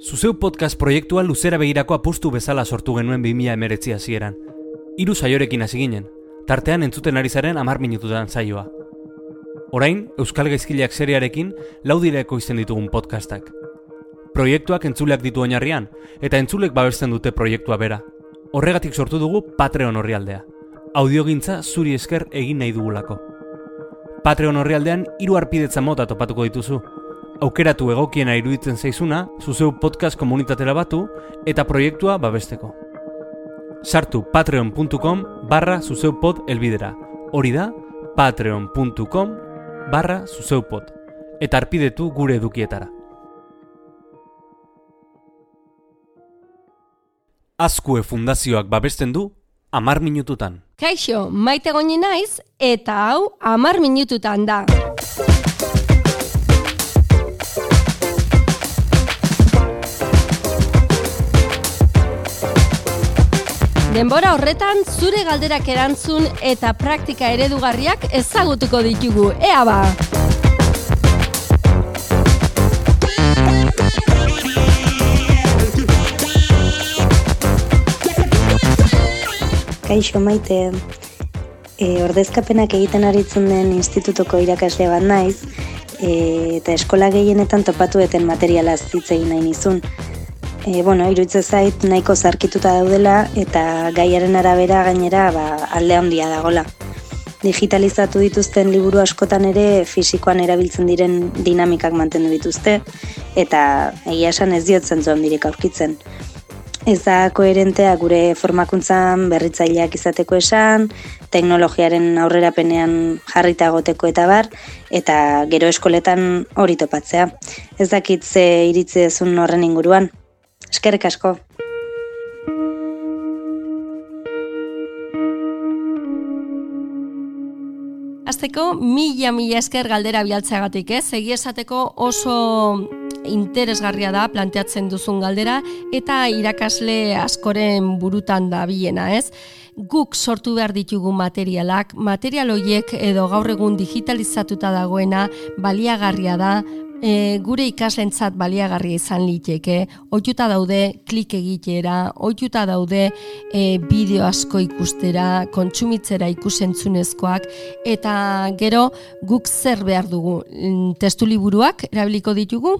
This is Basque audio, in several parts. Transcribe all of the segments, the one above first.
Zuzeu podcast proiektua luzera begirako apustu bezala sortu genuen 2000 emeretzi hasieran. Hiru saiorekin hasi ginen, tartean entzuten ari zaren amar minututan saioa. Orain, Euskal Gaizkileak seriarekin laudireko izen ditugun podcastak. Proiektuak entzuleak ditu oinarrian, eta entzulek babesten dute proiektua bera. Horregatik sortu dugu Patreon horrialdea. Audiogintza zuri esker egin nahi dugulako. Patreon horrialdean hiru arpidetza mota topatuko dituzu. Aukeratu egokiena iruditzen zaizuna, zuzeu podcast komunitatera batu eta proiektua babesteko. Sartu patreon.com barra zuzeupod elbidera. Hori da, patreon.com barra zuzeupod. Eta arpidetu gure edukietara. Azkue fundazioak babesten du, amar minututan. Kaixo, maite goni naiz, eta hau amar minututan da. Denbora horretan zure galderak erantzun eta praktika eredugarriak ezagutuko ditugu. Ea ba! Kaixo maite, e, ordezkapenak egiten aritzen den institutoko irakasle bat naiz, e, eta eskola gehienetan topatueten materiala hitz egin nahi nizun. E, bueno, iruditze zait nahiko zarkituta daudela eta gaiaren arabera gainera ba, alde handia dagola. Digitalizatu dituzten liburu askotan ere fisikoan erabiltzen diren dinamikak mantendu dituzte eta egia esan ez diotzen zuen direk aurkitzen ez da koherentea gure formakuntzan berritzaileak izateko esan, teknologiaren aurrerapenean jarrita goteko eta bar, eta gero eskoletan hori topatzea. Ez dakit ze iritzi ezun horren inguruan. Eskerrik asko. Azteko, mila mila esker galdera bialtzeagatik, ez? Egi esateko oso interesgarria da planteatzen duzun galdera eta irakasle askoren burutan da biena, ez? Guk sortu behar ditugu materialak, material horiek edo gaur egun digitalizatuta dagoena baliagarria da, e, gure ikaslentzat baliagarria izan liteke, ohituta daude klik egitera, ohituta daude e, bideo asko ikustera, kontsumitzera ikusentzunezkoak. Eta gero guk zer behar dugu? Mm, testu liburuak erabiliko ditugu?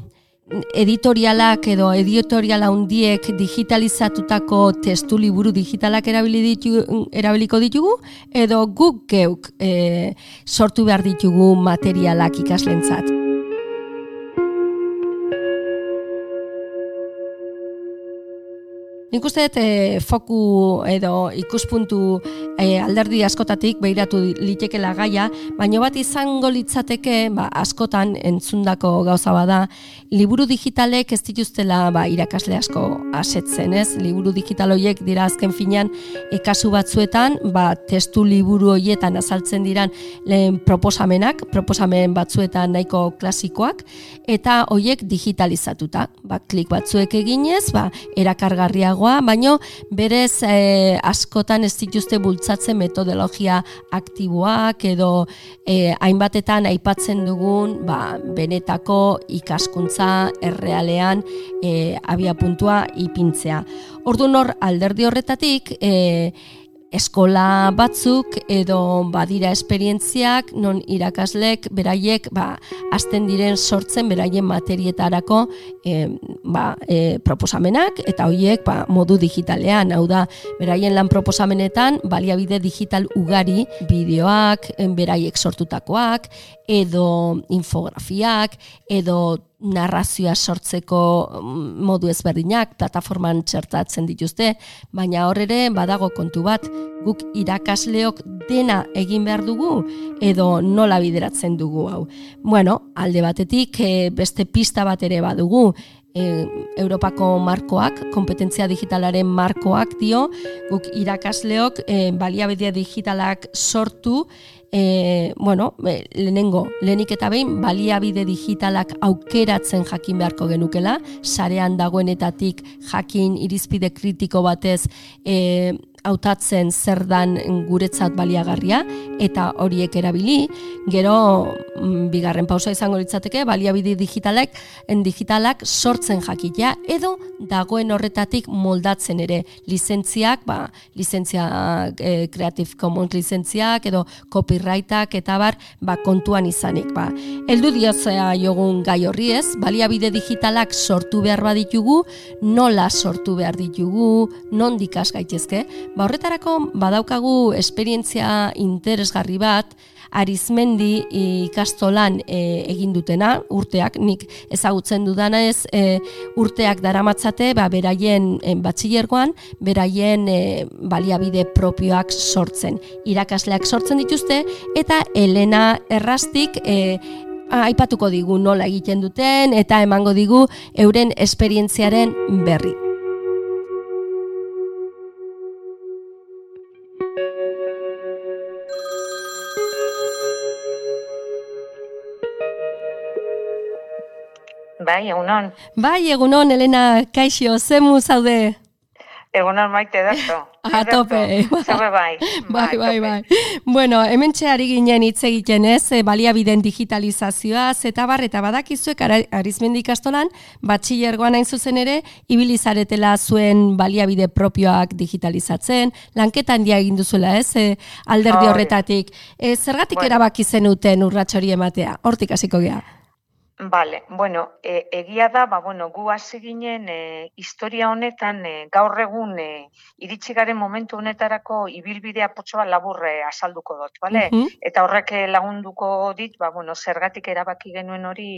Editorialak edo editoriala handiek digitalizatutako testu liburu digitalak erabili ditu, erabiliko ditugu? Edo guk geuk e, sortu behar ditugu materialak ikaslentzat. Nik uste e, foku edo ikuspuntu e, alderdi askotatik behiratu litekela gaia, baina bat izango litzateke ba, askotan entzundako gauza bada, liburu digitalek ez dituztela ba, irakasle asko asetzen, ez? Liburu digital horiek dira azken finean ekasu batzuetan, ba, testu liburu horietan azaltzen diran lehen proposamenak, proposamen batzuetan nahiko klasikoak, eta horiek digitalizatuta, ba, klik batzuek eginez, ba, erakargarriago dagoa, baino berez e, askotan ez dituzte bultzatzen metodologia aktiboak edo e, hainbatetan aipatzen dugun ba, benetako ikaskuntza errealean e, abia puntua ipintzea. Ordu nor alderdi horretatik, e, eskola batzuk edo badira esperientziak non irakaslek beraiek ba hasten diren sortzen beraien materietarako e, ba, e, proposamenak eta hoiek ba, modu digitalean. Hau da beraien lan proposamenetan baliabide digital ugari bideoak beraiek sortutakoak edo infografiak edo narrazioa sortzeko mm, modu ezberdinak plataforman txertatzen dituzte, baina hor ere badago kontu bat, guk irakasleok dena egin behar dugu edo nola bideratzen dugu hau. Bueno, alde batetik eh, beste pista bat ere badugu, e, Europako markoak, kompetentzia digitalaren markoak dio, guk irakasleok e, baliabidea digitalak sortu e, bueno, e, lehenengo, lehenik eta behin, baliabide digitalak aukeratzen jakin beharko genukela, sarean dagoenetatik jakin irizpide kritiko batez e, hautatzen zer dan guretzat baliagarria eta horiek erabili, gero mm, bigarren pausa izango litzateke baliabide digitalak en digitalak sortzen jakitea edo dagoen horretatik moldatzen ere. Lizentziak, ba, lizentzia e, Creative Commons lizentziak edo copyrightak eta bar, ba, kontuan izanik, ba. Eldu diozea jogun gai horri ez, baliabide digitalak sortu behar baditugu, nola sortu behar ditugu, non dikas gaitezke, ba, horretarako badaukagu esperientzia interesgarri bat, Arizmendi ikastolan e, egin dutena, urteak, nik ezagutzen dudana ez, e, urteak daramatzate, ba, beraien e, batxilergoan, beraien e, baliabide propioak sortzen. Irakasleak sortzen dituzte, eta Elena Errastik e, aipatuko digu nola egiten duten, eta emango digu euren esperientziaren berri. Bai, egunon. Bai, egunon, Elena, kaixo, zemu zaude? Egunon maite dato. A tope. Bai. bai. Bai, bai, bai. Bueno, hemen txeari ginen hitz egiten ez, e, baliabiden digitalizazioa, zeta bar, eta badakizuek arizmendi ikastolan, batxillergoan hain zuzen ere, ibilizaretela zuen baliabide propioak digitalizatzen, lanketan dia egin duzuela ez, e, alderdi horretatik. E, zergatik bueno. erabaki zenuten urratxori ematea? Hortik hasiko gea. Vale, bueno, e, egia da, ba, bueno, gu hasi ginen e, historia honetan e, gaur egun e, iritsi garen momentu honetarako ibilbidea potsoa laburre azalduko dut, bale? Eta horrek lagunduko dit, ba, bueno, zergatik erabaki genuen hori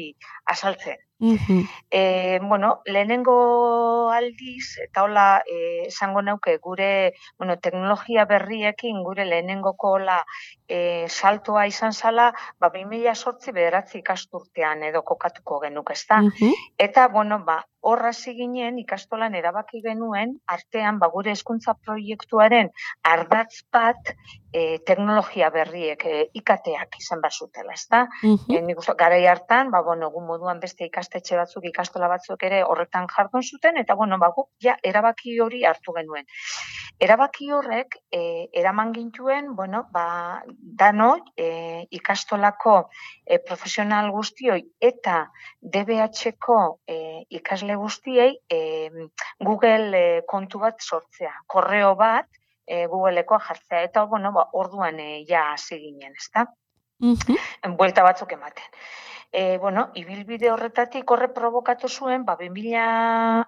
azaltzen. E, bueno, lehenengo aldiz, eta hola, e, esango nauke, gure bueno, teknologia berriekin, gure lehenengoko hola, e, saltoa izan zala, ba, 2000 sortzi bederatzi ikasturtean edo kokatuko genuk, ez da? Eta, bueno, ba, horra ginen ikastolan erabaki genuen, artean, ba, gure eskuntza proiektuaren ardatz bat, e, teknologia berriek e, ikateak izan bazutela, ezta? Mm -hmm. garai hartan, ba bueno, egun moduan beste ikastetxe batzuk, ikastola batzuk ere horretan jardun zuten eta bueno, ba guk ja erabaki hori hartu genuen. Erabaki horrek e, eraman gintuen, bueno, ba dano e, ikastolako e, profesional guztioi eta DBH-ko e, ikasle guztiei e, Google e, kontu bat sortzea, korreo bat e, Googleekoa jartzea eta bueno, ba, orduan e, ja hasi ginen, ezta? Mhm. Buelta batzuk ematen. E, bueno, ibilbide horretatik horre provokatu zuen, ba, 2010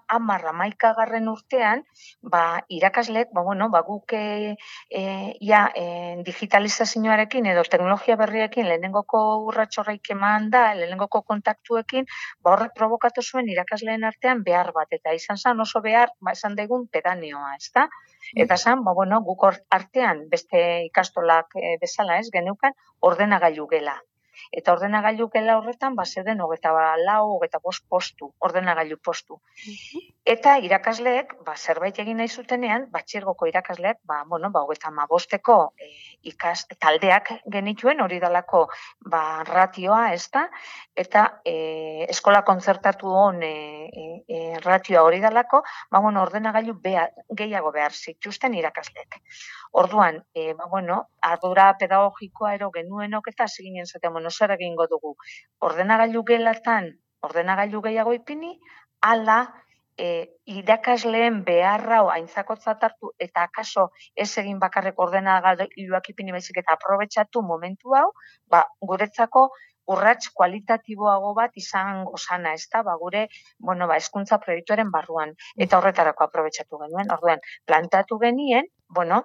amaika garren urtean, ba, irakaslek, ba, bueno, ba, guk e, ja, e, digitalizazioarekin edo teknologia berriekin lehenengoko urratxorraik eman da, lehenengoko kontaktuekin, ba, horre provokatu zuen irakasleen artean behar bat, eta izan zen oso behar, ba, esan degun pedaneoa, ez da? Eta zan, ba, bueno, guk artean beste ikastolak e, bezala ez, geneukan, ordenagailu gela. Eta ordenagailu gela horretan, ba, zeuden hogeta lau, hogeta bost postu, ordenagailu postu. Eta irakasleek, ba, zerbait egin nahi zutenean, batxirgoko irakasleek, ba, bueno, ba, hogeta ma bosteko e, ikas, taldeak genituen, hori dalako, ba, ratioa, ez da, eta e, eskola kontzertatu hon e, e, ratioa hori dalako, ba, bueno, ordenagailu gehiago behar zituzten irakasleek. Orduan, e, ba, bueno, ardura pedagogikoa ero genuenok eta ziginen zaten, bueno, zer egingo dugu. Ordenagailu gelatan, ordenagailu gehiago ipini, ala e, irakasleen beharra aintzakotzat hartu eta akaso ez egin bakarrek ordenagailuak ipini baizik eta aprobetsatu momentu hau, ba, guretzako urrats kualitatiboago bat izan gozana, ez da, ba, gure, bueno, ba, eskuntza proiektuaren barruan, eta horretarako aprobetsatu genuen, orduan, plantatu genien, bueno,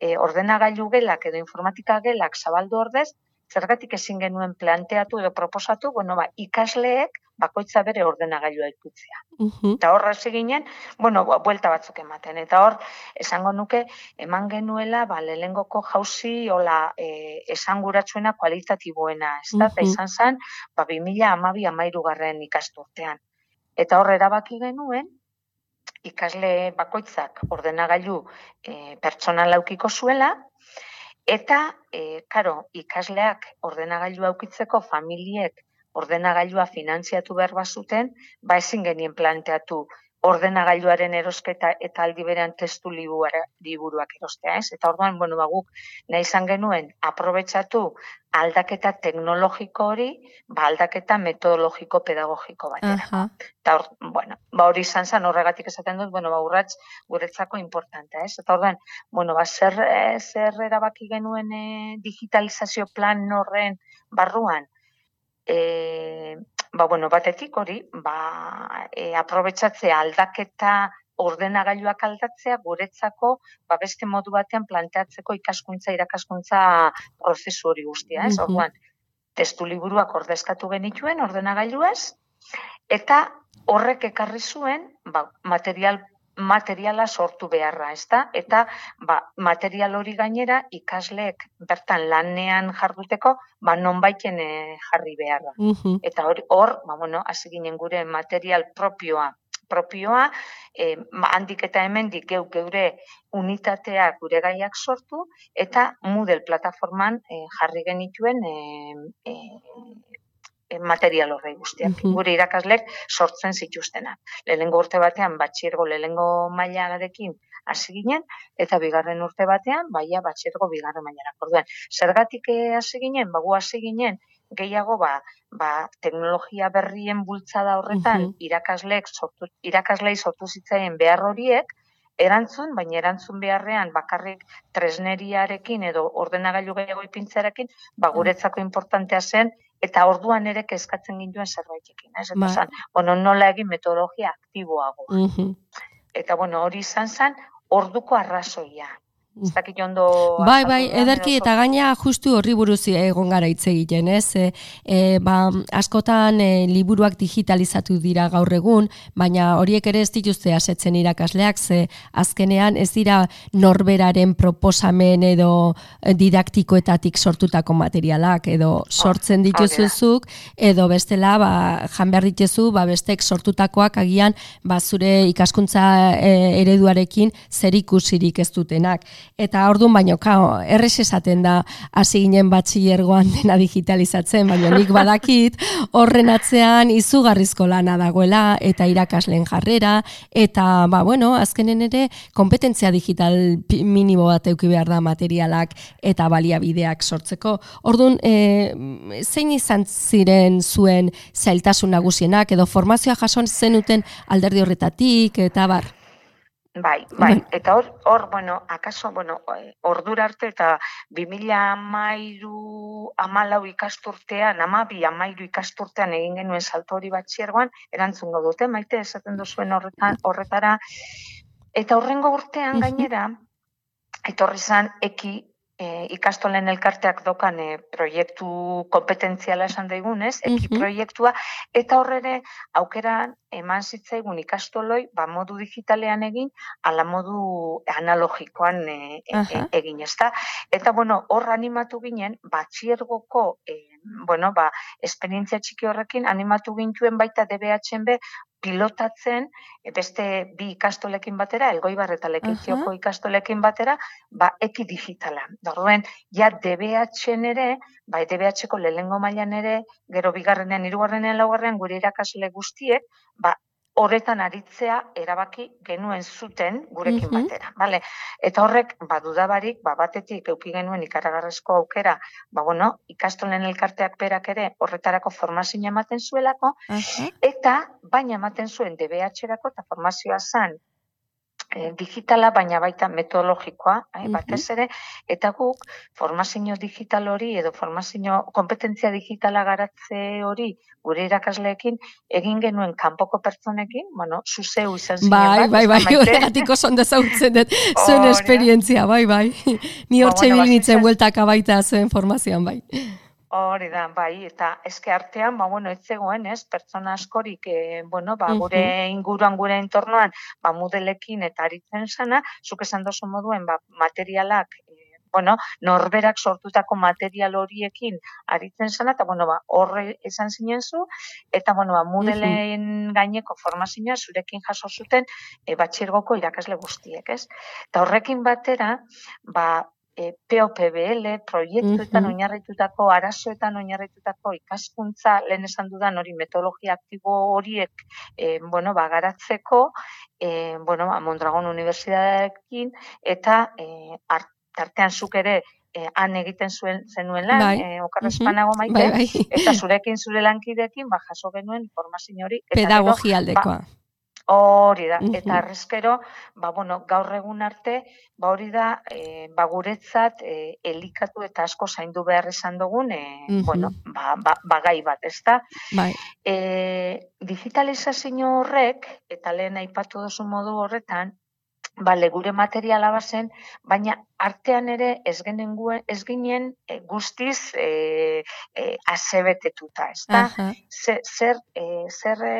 e, ordenagailu gelak edo informatika gelak zabaldu ordez, zergatik ezin genuen planteatu edo proposatu, bueno, ba, ikasleek bakoitza bere ordenagailua ikutzea. Uh Eta horra ginen, bueno, buelta batzuk ematen. Eta hor, esango nuke, eman genuela, ba, lelengoko jauzi, hola, e, esanguratsuena kualitatiboena, ez da, uh izan zen, ba, 2000 amabi amairu garren ikasturtean. Eta hor, erabaki genuen, ikasle bakoitzak ordenagailu e, pertsonal laukiko zuela, Eta, e, karo, ikasleak ordenagailu aukitzeko familiek ordenagailua finantziatu behar bazuten, ba ezin genien planteatu ordenagailuaren erosketa eta aldi berean testu liburuak erostea, ez? Eta orduan, bueno, ba, guk nahi izan genuen aprobetsatu aldaketa teknologiko hori, ba, aldaketa metodologiko pedagogiko batera. Eta hor, bueno, ba, hori izan zen horregatik esaten dut, bueno, ba, urratz guretzako importantea, ez? Eta orduan, bueno, ba, zer, eh, zer erabaki genuen e, digitalizazio plan horren barruan, e, ba, bueno, batetik hori, ba, e, aprobetsatzea aldaketa ordenagailuak aldatzea guretzako ba beste modu batean planteatzeko ikaskuntza irakaskuntza prozesu hori guztia, ez? Orduan, testu liburuak ordezkatu genituen ordenagailuaz eta horrek ekarri zuen ba, material materiala sortu beharra, ezta? Eta ba, material hori gainera ikasleek bertan lanean jarduteko ba nonbaiten eh, jarri beharra. Eta hor hor, ba bueno, hasi ginen gure material propioa propioa, e, handik eta hemendik geu geure unitatea gure gaiak sortu eta Moodle plataforman e, jarri genituen e, e, e, material horrei guztiak. Gure irakaslek sortzen zituztena. Lehengo urte batean batxiergo lehengo garekin hasi ginen eta bigarren urte batean baia batxiergo bigarren mailara. Orduan, zergatik eh, hasi ginen? Ba hasi ginen gehiago ba, ba teknologia berrien bultzada horretan irakasleek sortu irakaslei sortu zitzaien behar horiek erantzun, baina erantzun beharrean bakarrik tresneriarekin edo ordenagailu gehiago ipintzarekin, ba guretzako importantea zen eta orduan ere kezkatzen ginduen zerbaitekin, ez? Eta ba. bueno, nola egin metodologia aktiboago. Eta bueno, hori izan zen orduko arrazoia. Ez dakit ondo... Bai, bai, ederki eta gaina justu horri buruz egon gara hitz egiten, ez? E, e, ba, askotan e, liburuak digitalizatu dira gaur egun, baina horiek ere ez dituzte asetzen irakasleak, ze azkenean ez dira norberaren proposamen edo didaktikoetatik sortutako materialak, edo ah, sortzen dituzuzuk, edo bestela, ba, jan behar dituzu, ba, bestek sortutakoak agian, ba, zure ikaskuntza e, ereduarekin zer ikusirik ez dutenak. Eta orduan baino, kao, errez esaten da hasi ginen batxillergoan dena digitalizatzen, baina nik badakit horren atzean izugarrizko lana dagoela eta irakasleen jarrera, eta, ba, bueno, azkenen ere kompetentzia digital minimo bat euki behar da materialak eta baliabideak sortzeko. Orduan, e, zein izan ziren zuen zailtasun nagusienak edo formazioa jason zenuten alderdi horretatik eta bar? Bai, bai, eta hor, hor, bueno, akaso, bueno, eh, ordura arte eta 2000 amairu amalau ikasturtean, amabi amairu ikasturtean egin genuen salto hori bat ziergoan, erantzun dute, maite esaten duzuen horretan, horretara, eta horrengo urtean gainera, etorri zan eki e, ikastolen elkarteak dokan e, proiektu kompetentziala esan daigunez, eki proiektua, eta horrere aukeran eman zitzaigun ikastoloi ba, modu digitalean egin, ala modu analogikoan e, e, e egin, ezta? Eta, bueno, hor animatu ginen, batxiergoko e, bueno, ba, esperientzia txiki horrekin animatu gintuen baita DBHen be pilotatzen e, beste bi ikastolekin batera, elgoibar eta lekitzioko ikastolekin batera, ba, eki digitala. Dorruen, ja DBHen ere, ba, DBHko lehengo mailan ere, gero bigarrenean, irugarrenean, laugarrenean, gure irakasle guztiek, ba, horretan aritzea erabaki genuen zuten gurekin batera, vale? Eta horrek badudabarik, ba batetik eduki genuen ikaragarrezko aukera, ba bueno, ikastolen elkarteak berak ere horretarako formazioa ematen zuelako eta baina ematen zuen DBH-erako eta formazioa zan e, digitala, baina baita metodologikoa, eh, batez ere, eta guk formazio digital hori edo formazio kompetentzia digitala garatze hori gure irakasleekin egin genuen kanpoko pertsonekin, bueno, zuzeu izan ziren bai, Bai, bai, bai, horregatik oso ondo zautzen dut zuen esperientzia, bai, bai. Ni hortxe ba, bilinitzen bueltaka baita zuen formazioan, bai. Hori da, bai, eta eske artean, ba, bueno, ez zegoen, ez, pertsona askorik, e, bueno, ba, gure inguruan, gure entornoan, ba, mudelekin eta aritzen sana, zuk esan dozu moduen, ba, materialak, e, bueno, norberak sortutako material horiekin aritzen sana, eta, bueno, ba, horre esan zinen zu, eta, bueno, ba, mudelen gaineko formazioa zurekin jaso zuten, e, batxirgoko irakasle guztiek, ez? Eta horrekin batera, ba, e, POPBL proiektuetan mm oinarritutako arazoetan oinarritutako ikaskuntza lehen esan dudan hori metodologia aktibo horiek e, bueno, ba, garatzeko, e, bueno, ba, Mondragon Unibertsitatearekin, eta e, tartean zuk ere eh, han egiten zuen zenuen lan, bai. eh, okarrezpanago maite, bai, bai. eta zurekin zure lankidekin, ba, jaso genuen informazio hori. Pedagogia aldekoa. Ba, hori da, eta arrezkero, ba, bueno, gaur egun arte, ba, hori da, e, ba, guretzat, e, elikatu eta asko zaindu behar esan dugun, e, bueno, ba, ba, ba, gai bat, ez da? Bai. E, digitalizazio horrek, eta lehen aipatu duzu modu horretan, bale, gure materiala bazen, baina artean ere ez genenguen, ez ginen e, guztiz e, e, azebetetuta, ez da? Zer, zer, e, zer e,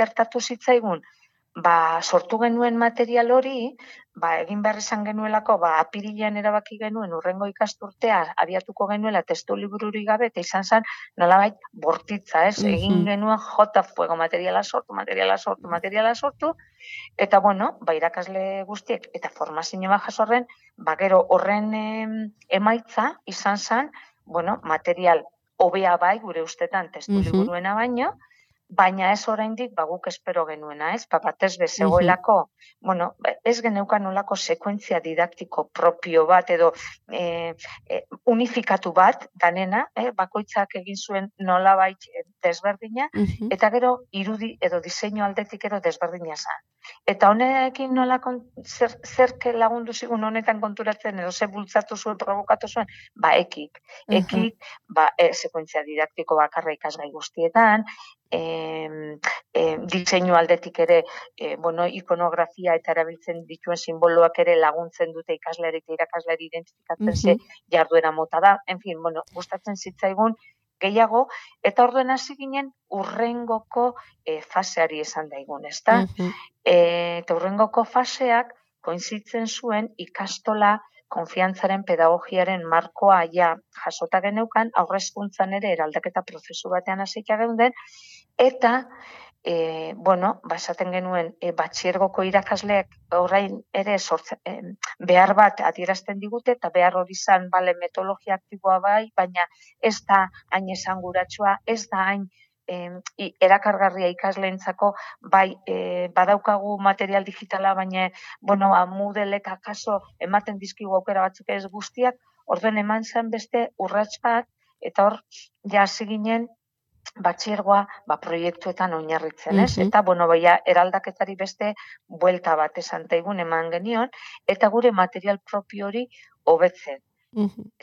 gertatu zitzaigun? Ba, sortu genuen material hori, ba, egin behar izan genuelako, ba, apirilean erabaki genuen urrengo ikasturtea abiatuko genuela testu libururi gabe, eta izan zen nolabait bortitza, ez? Egin genuen jota fuego materiala sortu, materiala sortu, materiala sortu, eta bueno, ba, irakasle guztiek, eta formazio bat jasorren, ba, gero horren emaitza izan zen, bueno, material hobea bai, gure ustetan testu liburuena baino, baina ez oraindik ba guk espero genuena, ez? Ba batez bezegoelako, bueno, ez geneukan nolako sekuentzia didaktiko propio bat edo e, e, unifikatu bat danena, eh? bakoitzak egin zuen nolabait desberdina eta gero irudi edo diseinu aldetik ero desberdina zen. Eta honekin nola zer, zerke lagundu zigun honetan konturatzen edo ze bultzatu zuen, provokatu zuen, ba ekik. Ekik, ba, e, sekuentzia didaktiko bakarra ikasgai guztietan, e, e, diseinu aldetik ere, e, bueno, ikonografia eta erabiltzen dituen simboloak ere laguntzen dute ikasleari eta irakasleari identifikatzen ze jarduera mota da. En fin, bueno, gustatzen zitzaigun, gehiago, eta orduen hasi ginen urrengoko e, faseari esan daigun, ezta? Mm eta urrengoko faseak koinzitzen zuen ikastola konfiantzaren pedagogiaren markoa ja jasota geneukan, aurrezkuntzan ere eraldaketa prozesu batean hasiak geunden, eta e, bueno, basaten genuen e, batxiergoko irakasleak orain ere sortzen, e, behar bat adierazten digute eta behar hori izan bale metodologia aktiboa bai, baina ez da hain esanguratsua, ez da hain e, erakargarria ikasleentzako bai e, badaukagu material digitala baina bueno amudelek akaso ematen dizkigu aukera batzuk ez guztiak orden eman zen beste urrats bat eta hor ja ginen batxergoa ba, proiektuetan oinarritzen, ez? Eta, bueno, baia, eraldaketari beste buelta bat esan taigun eman genion, eta gure material propio hori hobetzen.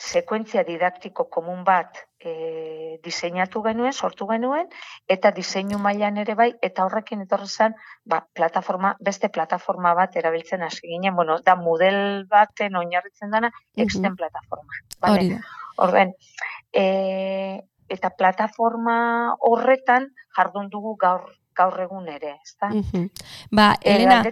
Sekuentzia didaktiko komun bat e, diseinatu genuen, sortu genuen, eta diseinu mailan ere bai, eta horrekin etorri zen, ba, plataforma, beste plataforma bat erabiltzen hasi ginen, bueno, da model baten oinarritzen dana, exten plataforma. Vale? Orden, e, eta plataforma horretan jardun dugu gaur gaur egun ere, ezta? Mm Ba, eh, Elena,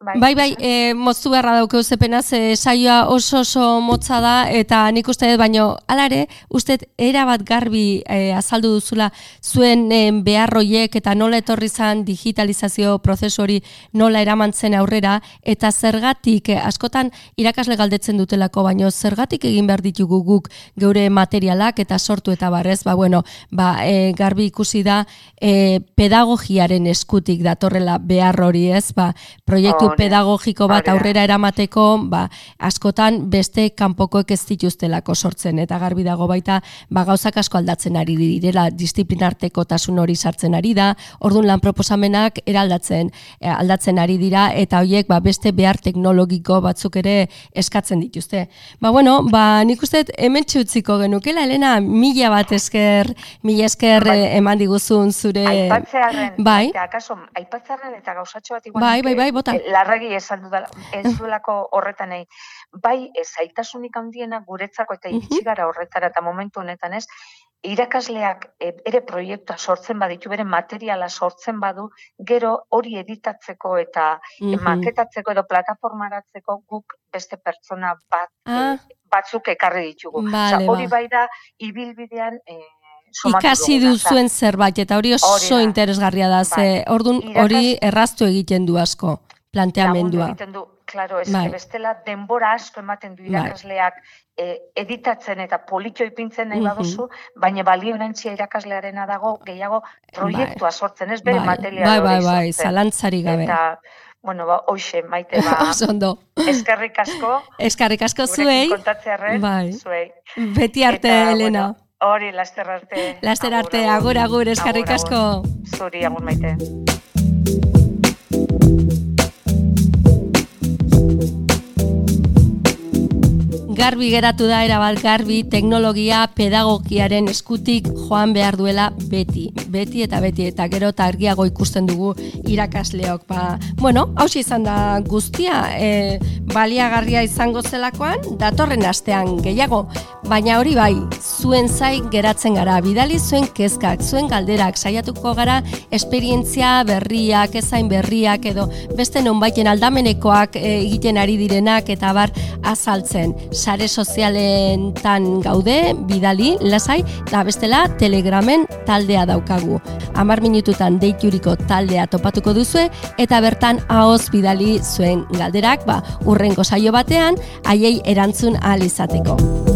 bai, bai, bai e, moztu beharra daukeu zepenaz, e, saioa oso oso motza da, eta nik uste dut, baino, alare, uste erabat garbi e, azaldu duzula zuen e, beharroiek eta nola etorri zan digitalizazio prozesu hori nola eramantzen aurrera, eta zergatik, askotan irakasle galdetzen dutelako, baino zergatik egin behar ditugu guk geure materialak eta sortu eta barrez, ba, bueno, ba, e, garbi ikusi da e, pedagogia pedagogiaren eskutik datorrela behar hori ez, ba, proiektu pedagogiko bat aurrera eramateko, ba, askotan beste kanpokoek ez dituztelako sortzen, eta garbi dago baita, ba, gauzak asko aldatzen ari direla, disiplinarteko tasun hori sartzen ari da, orduan lan proposamenak eraldatzen eh, aldatzen ari dira, eta horiek ba, beste behar teknologiko batzuk ere eskatzen dituzte. Ba, bueno, ba, nik uste hemen txutziko genukela, Elena, mila bat esker, mila esker eh, eman diguzun zure... Bai. Eta akaso, aipatzarren eta gauzatxo bat igual. Bai, bai, bai, bota. Eh, larregi esan dudala, ez duelako horretan nahi. Bai, ez aitasunik handiena guretzako eta iritsi gara horretara eta momentu honetan ez, irakasleak e, ere proiektua sortzen baditu, bere materiala sortzen badu, gero hori editatzeko eta maketatzeko edo plataformaratzeko guk beste pertsona bat ah. batzuk ekarri ditugu. Vale, hori bai da, ibilbidean... E, ikasi duzuen zerbait eta hori oso interesgarria da ze bai. ordun hori erraztu egiten du asko planteamendua. Egiten du Claro, ez bai. bestela denbora asko ematen du bai. irakasleak e, editatzen eta politxo ipintzen nahi baduzu, baina balio nentzia irakaslearena dago gehiago proiektua bai. sortzen, ez bere bai. materiala bai, bai, bai, zalantzari gabe. Eta, bueno, ba, hoxe, maite, ba, Osondo. eskerrik asko. Eskerrik asko zuei. bai. zuei. Beti arte, eta, Elena. Bueno, hori, laster arte. Laster arte, agur, agur, eskerrik asko. Zuri, agur maite. garbi geratu da erabat garbi teknologia pedagogiaren eskutik joan behar duela beti, beti eta beti eta gero eta argiago ikusten dugu irakasleok. Ba, bueno, hausi izan da guztia, e, baliagarria izango zelakoan, datorren astean gehiago, baina hori bai, zuen zai geratzen gara, bidali zuen kezkak, zuen galderak, saiatuko gara esperientzia berriak, ezain berriak edo beste nonbaiten aldamenekoak e, egiten ari direnak eta bar azaltzen sare sozialen tan gaude, bidali, lasai, eta bestela telegramen taldea daukagu. Amar minututan deituriko taldea topatuko duzue, eta bertan ahoz bidali zuen galderak, ba, urrengo saio batean, haiei erantzun ahal izateko.